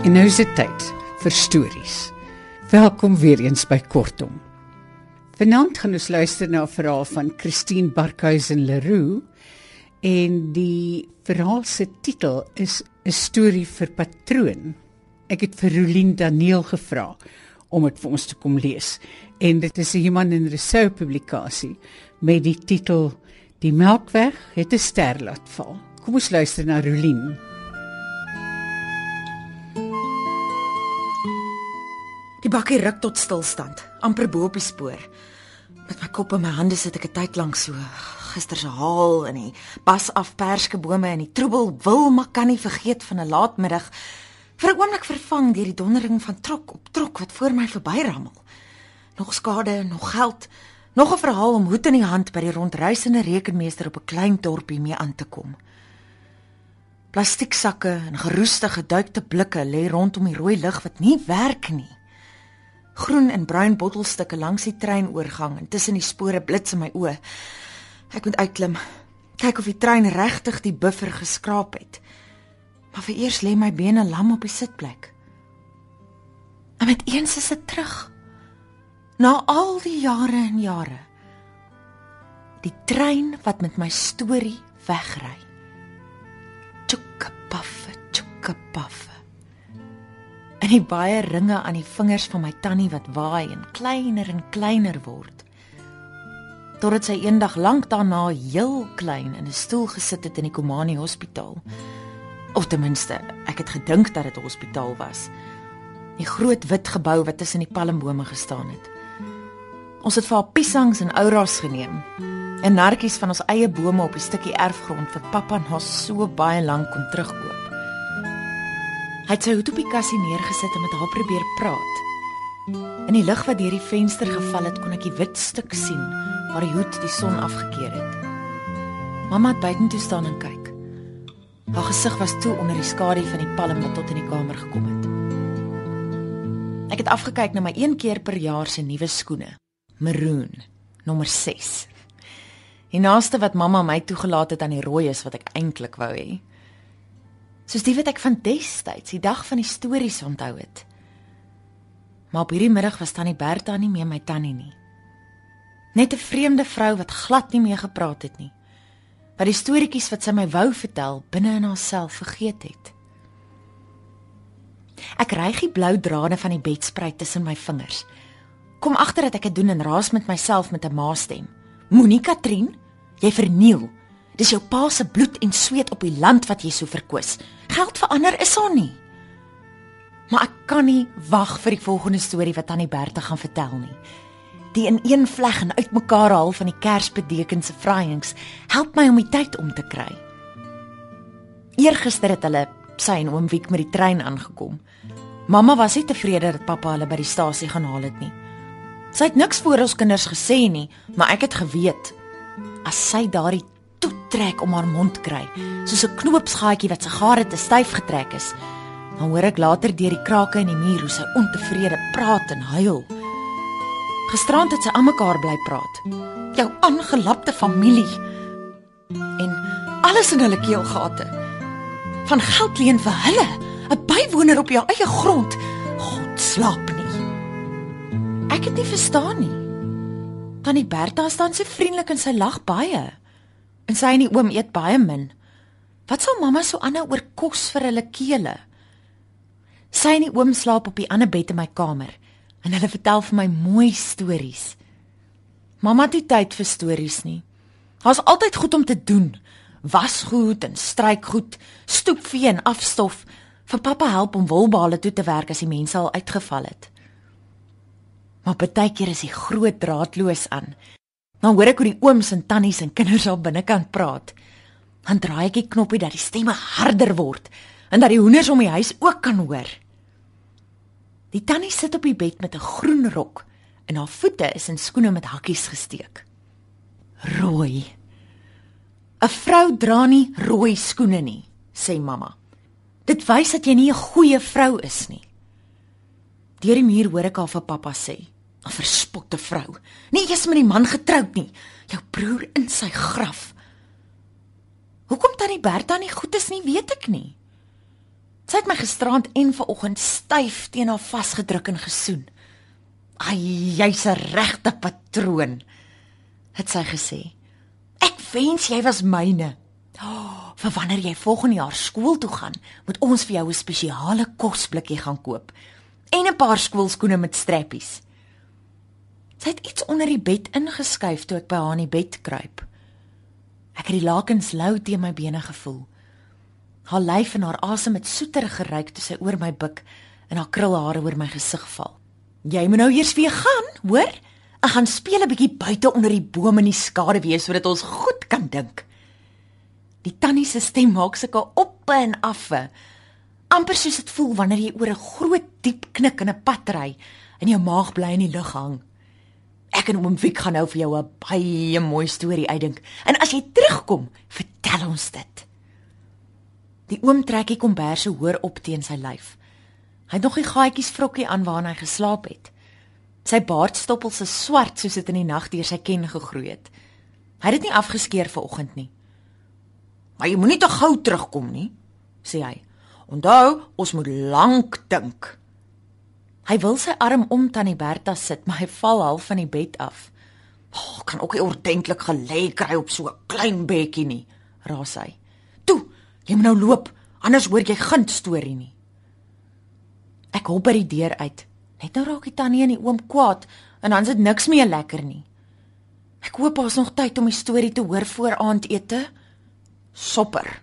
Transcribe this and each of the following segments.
En nou is dit tyd vir stories. Welkom weer eens by Kortom. Vanaand gaan ons luister na 'n verhaal van Christine Barkhuizen Leroux en die verhaal se titel is 'n storie vir patroon. Ek het vir Rolien Daniel gevra om dit vir ons te kom lees en dit is 'n Human en Resou publikasie met die titel Die Melkweg het 'n ster laat val. Kom ons luister na Rolien. Die bakkie ruk tot stilstand, amper bo op die spoor. Met my kop in my hande sit ek 'n tyd lank so. Gister se haal in die bas af perskebome en die troebel wil maar kan nie vergeet van 'n laatmiddag vir 'n oomblik vervang deur die dondering van trok op trok wat voor my verbyrammel. Nog skade, nog geld, nog 'n verhaal om hoed in die hand by die rondreisende rekenmeester op 'n klein dorpie mee aan te kom. Plastieksakke en geroeste geduikte blikke lê rondom die rooi lig wat nie werk nie. Groen en bruin bottelstukke langs die treinoorgang en tussen die spore blits in my oë. Ek moet uitklim. Kyk of die trein regtig die buffer geskraap het. Maar vir eers lê my bene lam op die sitplek. En met eens is dit terug. Na al die jare en jare. Die trein wat met my storie wegry. Tjokkapaffe, tjokkapaffe. En die baie ringe aan die vingers van my tannie wat waai en kleiner en kleiner word. Totdat sy eendag lank daarna heel klein in 'n stoel gesit het in die Komani Hospitaal. Of ten minste, ek het gedink dat dit 'n hospitaal was. Die groot wit gebou wat tussen die palmbome gestaan het. Ons het vir haar piesangs en ouras geneem. En nartjies van ons eie bome op 'n stukkie erfgrond wat pappa na so baie lank kon terugkoop. Hy het sy hoed op die kassie neergesit en met haar probeer praat. In die lig wat deur die venster geval het, kon ek die wit stuk sien waar die hoed die son afgekeer het. Mamma het buitentoe staan en kyk. Haar gesig was toe onder die skadu van die palm wat tot in die kamer gekom het. Ek het afgekyk na my een keer per jaar se nuwe skoene. Maroon, nommer 6. Die naaste wat mamma my toegelaat het aan die rooi is wat ek eintlik wou hê. Soos die wat ek van destyds, die dag van die stories onthou het. Maar op hierdie middag was tannie Bertha nie meer my tannie nie. Net 'n vreemde vrou wat glad nie meer gepraat het nie. Wat die storieetjies wat sy my wou vertel binne in haarself vergeet het. Ek ryg die blou drade van die bedspruit tussen my vingers. Kom agter dat ek dit doen en raas met myself met 'n maastem. Moenie Katrien, jy verniel. Dis jou pa se bloed en sweet op die land wat jy so verkwis. Geld verander is haar nie. Maar ek kan nie wag vir die volgende storie wat Tannie Bertha gaan vertel nie. Die in een vleg en uitmekaar haal van die Kersbedeken se vraaiings help my om die tyd om te kry. Eergister het hulle sy en oom Wiek met die trein aangekom. Mamma was nie tevrede dat pappa hulle by die stasie gaan haal het nie. Sy het niks voor ons kinders gesê nie, maar ek het geweet as sy daardie toetrek om haar mond kry, soos 'n knoopsgaatjie wat sy gare te styf getrek is, dan hoor ek later deur die krake in die muur hoe sy ontevrede praat en huil. Gisterand het sy aan mekaar bly praat. Jou aangelapte familie en alles in hulle keelgate. Van geld leen vir hulle, 'n bywoner op jou eie grond. God slaap nie. Ek het nie verstaan nie. Tannie Bertha staan so vriendelik en sy lag baie. En sy en die oom eet baie min. Wat sal mamma so aanhou oor kos vir hulle kele? Sy en die oom slaap op die ander bed in my kamer en hulle vertel vir my mooi stories. Mamma het nie tyd vir stories nie. Daar's altyd goed om te doen. Wasgoed en strykgoed, stoepvee en afstof. Vir pappa help om wolbale toe te werk as die mense al uitgeval het. Maar baie keer is die groot draadloos aan. Dan hoor ek hoe die ooms en tannies en kinders al binnekant praat. Dan draai ek die knoppie dat die stemme harder word en dat die hoenders om die huis ook kan hoor. Die tannie sit op die bed met 'n groen rok en haar voete is in skoene met hakkies gesteek. Rooi. 'n Vrou dra nie rooi skoene nie, sê mamma. Dit wys dat jy nie 'n goeie vrou is nie. Deur die muur hoor ek haar vir pappa sê: "’n Verspotte vrou. Nie eers met die man getroud nie. Jou broer in sy graf." Hoekom tannie Bertha nie goed is nie, weet ek nie. Sy het my gisterand en vanoggend styf teen haar vasgedruk en gesoen. "Ai, jy's 'n regte patroon," het sy gesê. "Ek wens jy was myne." Oh, vir wanneer jy volgende jaar skool toe gaan, moet ons vir jou 'n spesiale kosblikkie gaan koop en 'n paar skoolskoene met strappies. Sy het iets onder die bed ingeskuif toe ek by haar in die bed kruip. Ek het die lakens lou teen my bene gevoel. Haar lyf en haar asem het soeter geruik toe sy oor my buik en haar krulhare oor my gesig val. Jy moet nou eers weer gaan, hoor? Ek gaan speel 'n bietjie buite onder die bome in die skaduwee sodat ons goed kan dink. Die tannie se stem maak sulke oppe en affe. amper soos dit voel wanneer jy oor 'n groot diep knik in 'n pad ry en jou maag bly in die lug hang. Ek en oom Wiek gaan nou vir jou 'n baie mooi storie uitdink. En as jy terugkom, vertel ons dit. Die oom trek die komberse hoor op teen sy lyf. Hy het nog die gaatjies vrokkie aan waarna hy geslaap het. Sy baardstoppels is swart soos dit in die nag deur sy ken gegroei het. Hy het dit nie afgeskeer vanoggend nie. Maar jy moenie te gou terugkom nie, sê hy. Onthou, ons moet lank dink. Hy wil sy arm om tannie Bertha sit, maar hy val half van die bed af. "Oh, kan ook nie ordentlik gelê kry op so 'n klein bedjie nie," raas hy. "Toe, jy moet nou loop, anders hoor jy geen storie nie." Ek hop by die deur uit. Net nou raak die tannie en die oom kwaad en dan is dit niks meer lekker nie. Ek hoop daar's nog tyd om die storie te hoor voor aandete. Sopper,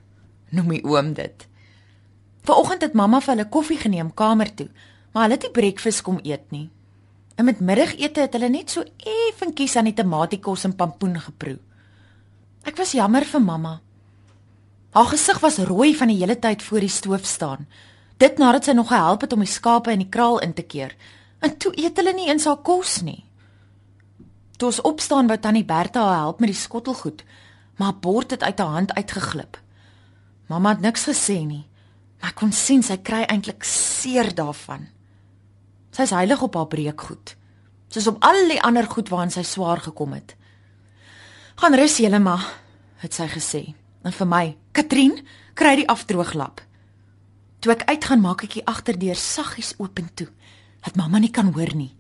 noem die oom dit. Vanoggend het mamma vir hulle koffie geneem kamer toe maar hulle het nie breakfast kom eet nie. En met middagete het hulle net so effentjies aan die tomatiekos en pampoen geproe. Ek was jammer vir mamma. Haar gesig was rooi van die hele tyd voor die stoof staan. Dit nadat sy nog gehelp het om die skape in die kraal in te keer. En toe eet hulle nie eens haar kos nie. Toe ons opstaan wou tannie Bertha haar help met die skottelgoed, maar haar bord het uit haar hand uitgeglip. Mamma het niks gesê nie, maar ek kon sien sy kry eintlik seer daarvan. Sy's heilig op haar breekgoed. Soos op al die ander goed waaraan sy swaar gekom het. Gaan rus julle maar, het sy gesê. En vir my, Katrien, kry die afdrooglap. Toe ek uitgaan, maak ek die agterdeur saggies oop en toe, dat mamma nie kan hoor nie.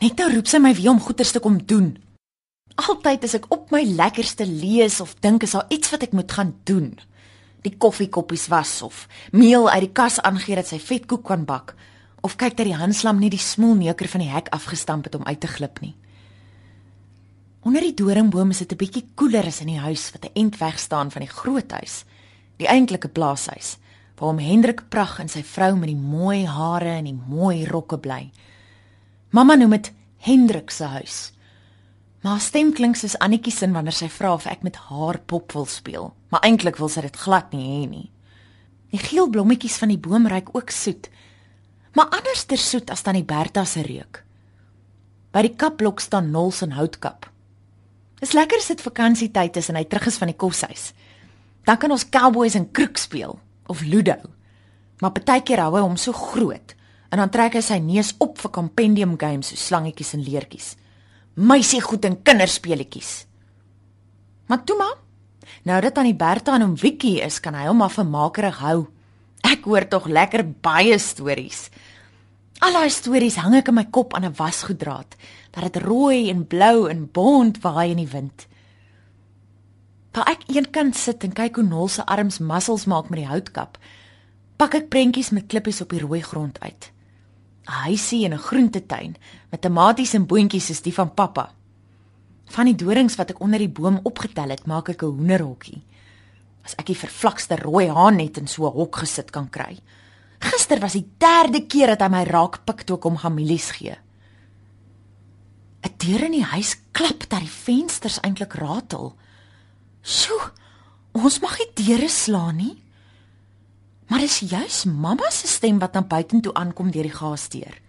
Net nou roep sy my weer om goeders te kom doen. Altyd as ek op my lekkerste lees of dink is daar iets wat ek moet gaan doen. Die koffiekoppies was of meel uit die kas aangee dat sy vetkoek kan bak of kyk dat die handslam nie die smoelneuker van die hek afgestamp het om uit te glip nie. Onder die doringboom is dit 'n bietjie koeler as in die huis wat 'n ent weg staan van die groot huis, die eintlike plaashuis, waar hom Hendrik Prag en sy vrou met die mooi hare en die mooi rokke bly. Mamma noem dit Hendrik se huis. Maar stem klink soos Annetjie se wanneer sy vra of ek met haar pop wil speel, maar eintlik wil sy dit glad nie hê nie. Die geel blommetjies van die boom ruik ook soet maar anders ter soet as tannie Bertha se reuk. By die kapblok staan Nols en houtkap. Dis lekker as dit vakansietyd is en hy terug is van die koshuis. Dan kan ons cowboys en kroek speel of ludo. Maar partykeer hou hy hom so groot en dan trek hy sy neus op vir compendium games so slangetjies en leertjies. Meisie goed en kinderspeletjies. Maar toe maar. Nou dat tannie Bertha en hom Wikkie is, kan hy hom maar vermakerig hou. Ek hoor tog lekker baie stories. Al daai stories hang ek in my kop aan 'n wasgoeddraad, dat dit rooi en blou en bont waai in die wind. Waar ek eenkant sit en kyk hoe Nol se arms muscles maak met die houtkap, pak ek prentjies met klippies op die rooi grond uit. 'n Huisie en 'n groentetuin met tomaties en boontjies soos die van pappa. Van die dorings wat ek onder die boom opgetel het, maak ek 'n hoenderhokkie. As ek die vervlakste rooi haan net in so 'n hok gesit kan kry. Gister was die derde keer dat hy my raak pik toe ek hom families gee. 'n Deur in die huis klap dat die vensters eintlik ratel. Sjoe, ons mag nie deure slaan nie. Maar dis juis mamma se stem wat aan buitentoe aankom deur die gasdeur.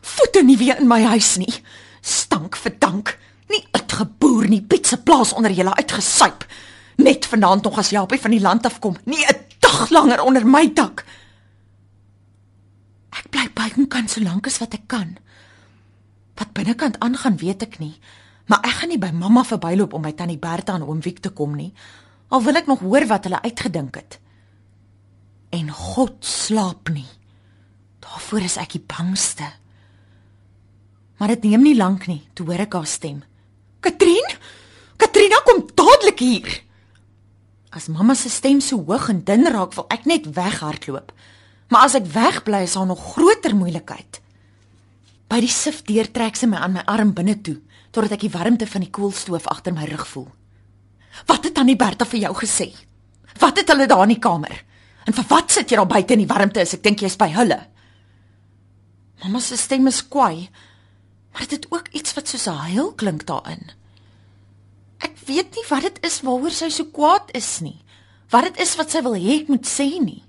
Voete nie weer in my huis nie. Stank vir dank. Nie uitgeboer nie, pizza plaas onder julle uitgesuip. Net vanaand nog as Japie van die land af kom. Nie 'n dag langer onder my dak. Ek bly buitekant so lank as wat ek kan. Wat binnekant aangaan, weet ek nie, maar ek gaan nie by mamma verbyloop om by tannie Bertha en oom Wiek te kom nie. Al wil ek nog hoor wat hulle uitgedink het. En God slaap nie. Daarvoor is ek die bangste. Maar dit neem nie lank nie, toe hoor ek haar stem. Katrien? Katrina kom dadelik hier. As mamma se stem so hoog en dun raak, wil ek net weghardloop. Maar as ek wegbly, is daar nog groter moeilikheid. By die sif deur trek sy my aan my arm binne toe, totdat ek die warmte van die koelstoof agter my rug voel. Wat het Tannie Bertha vir jou gesê? Wat het hulle daar in die kamer? En vir wat sit jy daar buite in die warmte as ek dink jy's by hulle? Mamma se stem is kwaai, maar dit het ook iets wat soos 'n huil klink daarin. Ek weet nie wat dit is waaroor sy so kwaad is nie. Wat dit is wat sy wil hê ek moet sê nie.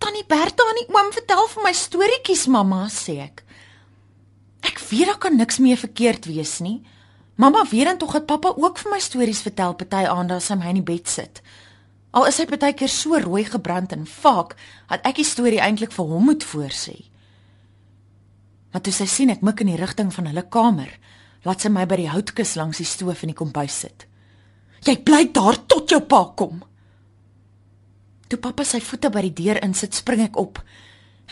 Tannie Bertha en die oom vertel vir my storieetjies, mamma, sê ek. Ek weet daar kan niks meer verkeerd wees nie. Mamma weet dan tog dat pappa ook vir my stories vertel party aande as hy my in die bed sit. Al is hy partykeer so rooi gebrand en vaak, dat ek die storie eintlik vir hom moet voorsê. Maar toe sy sien ek mik in die rigting van hulle kamer, laat sy my by die houtkus langs die stoof in die kombuis sit. Jy bly daar tot jou pa kom. Toe pappa sy voete by die deur insit, spring ek op.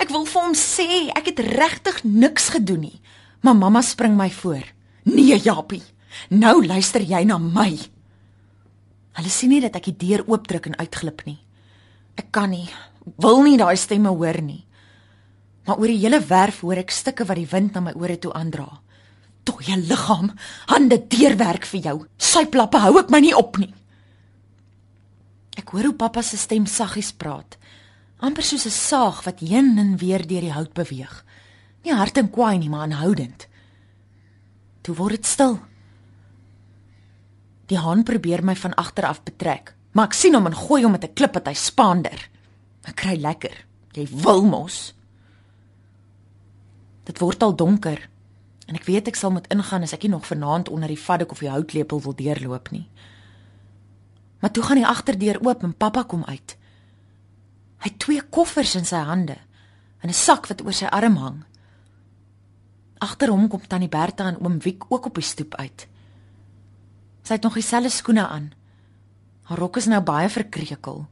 Ek wil vir hom sê ek het regtig niks gedoen nie. Maar mamma spring my voor. Nee, Japie. Nou luister jy na my. Hulle sien nie dat ek die deur oopdruk en uitglip nie. Ek kan nie, wil nie daai stemme hoor nie. Maar oor die hele werf hoor ek stukke wat die wind na my ore toe aandra. Toe liggaam, hande deurwerk vir jou. Suiplappe hou ek my nie op nie. Ek hoor hoe pappa se stem saggies praat, amper soos 'n saag wat heen en weer deur die hout beweeg. Nie hard en kwaai nie, maar aanhoudend. Toe word dit stil. Die haan probeer my van agter af betrek, maar ek sien hom en gooi hom met 'n klip wat hy spaander. Ek kry lekker. Jy wil mos. Dit word al donker en ek weet ek sal moet ingaan as ek nie nog vanaand onder die vaddoek of die houtlepel wil deurloop nie. Maar toe gaan die agterdeur oop en pappa kom uit. Hy het twee koffers in sy hande en 'n sak wat oor sy arm hang. Agter hom kom tannie Bertha en oom Wiek ook op die stoep uit. Sy het nog dieselfde skoene aan. Haar rok is nou baie verkrekel.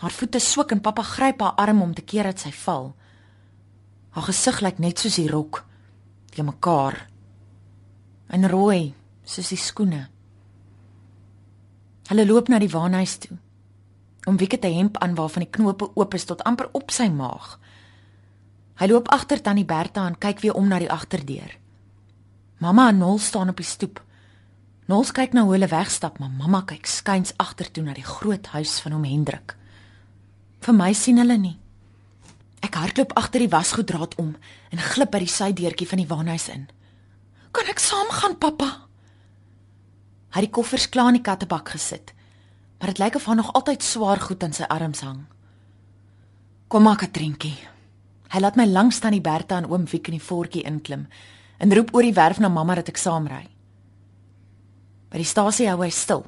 Haar voete swik en pappa gryp haar arm om te keer dat sy val. Haar gesig lyk net soos die rok, die mekaar. En rooi, soos die skoene. Hulle loop na die waanhuis toe. Om wie het 'n hemp aan waarvan die knope oop is tot amper op sy maag. Hy loop agter tannie Bertha en kyk weer om na die agterdeur. Mamma en Nol staan op die stoep. Nol kyk na hoe hulle wegstap, maar mamma kyk skuins agtertoe na die groot huis van hom Hendrik. Vir my sien hulle nie. Ek hardloop agter die wasgoeddraad om en glip by die sydeurtjie van die waanhuis in. "Kan ek saamgaan, pappa?" Het die koffers klaar in die kattebak gesit. Maar dit lyk of hy nog altyd swaar goed aan sy arms hang. Kom maar, Katrientjie. Hy laat my langs tannie Bertha en oom Wiek in die voetjie inklim en roep oor die werf na mamma dat ek saamry. By die stasie hou hy stil.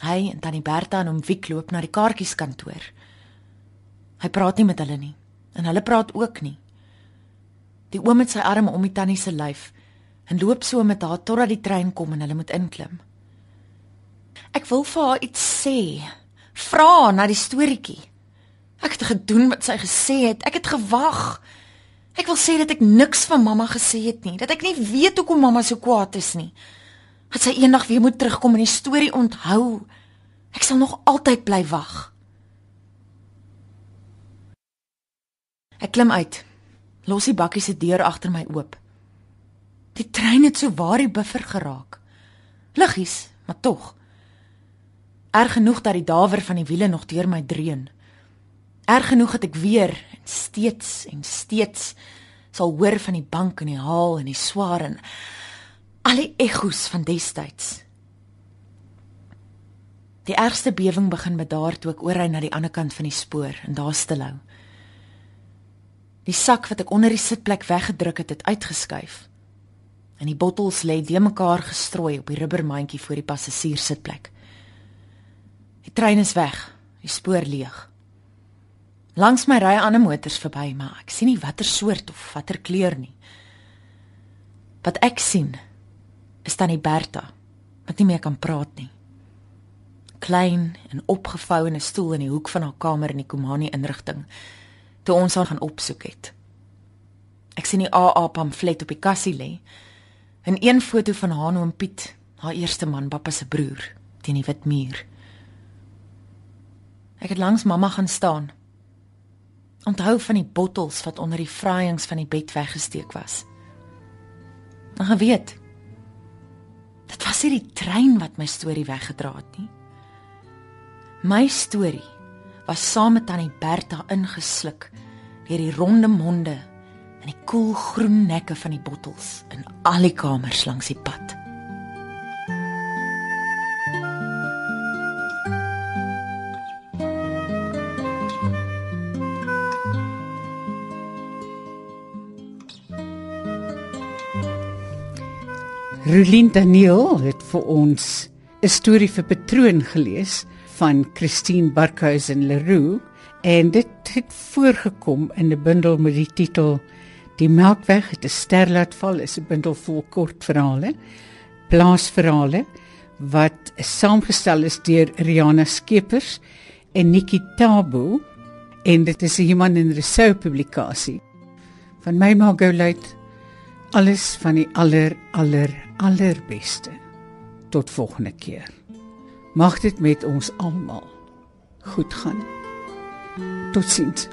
Hy en tannie Bertha en oom Wiek loop na die kaartjieskantoor. Hy praat nie met hulle nie en hulle praat ook nie. Die oom het sy arm om die tannie se lyf en loop so met haar totdat die trein kom en hulle moet inklim. Ek wil vir haar iets sê. Vra na die storieetjie. Ek het gedoen wat sy gesê het. Ek het gewag. Ek wil sê dat ek niks van mamma gesê het nie, dat ek nie weet hoekom mamma so kwaad is nie. Dat sy eendag weer moet terugkom en die storie onthou. Ek sal nog altyd bly wag. Ek klim uit. Los die bakkie se deur agter my oop. Die trein het so waar die buffer geraak. Liggies, maar tog. Erg genoeg dat die dawer van die wiele nog deur my dreun. Erg genoeg het ek weer steeds en steeds sal hoor van die bank en die haal en die swaar en al die ekko's van destyds. Die ergste bewing begin bedaar toe ek oorry na die ander kant van die spoor en daar stilhou. Die sak wat ek onder die sitplek weggedruk het, het uitgeskuif. En die bottels lê de mekaar gestrooi op die rubbermandjie voor die passasierssitplek. Die trein is weg, die spoor leeg. Langs my ry ander motors verby, maar ek sien nie watter soort of watter kleur nie. Wat ek sien is tannie Bertha wat nie meer kan praat nie. klein en opgevou in 'n stoel in die hoek van haar kamer in die Komani inrigting toe ons haar gaan opsoek het. Ek sien die AA pamflet op die kassie lê. En een foto van haar oom Piet, haar eerste man, pappa se broer, teen die wit muur. Ek het langs mamma gaan staan. Onthou van die bottels wat onder die vraaiings van die bed weggesteek was. Maar geweet, dit was nie die trein wat my storie weggedra het nie. My storie was saam met tannie Bertha ingesluk deur die ronde monde en die koel groen nekke van die bottels in al die kamers langs die pad. Rulien Daniel het vir ons 'n storie vir patroon gelees van Christine Barkhuizen Leroux en dit het voorgekom in 'n bundel met die titel Die Melkweg het 'n ster laat val is 'n bundel vol kortverhale, plaasverhale wat saamgestel is deur Riana Skeepers en Nikki Tabo en dit is 'n Human en Resou publikasie. Van my Margolite alles van die aller aller allerbeste. Tot volgende keer. Mag dit met ons almal goed gaan. Totsiens.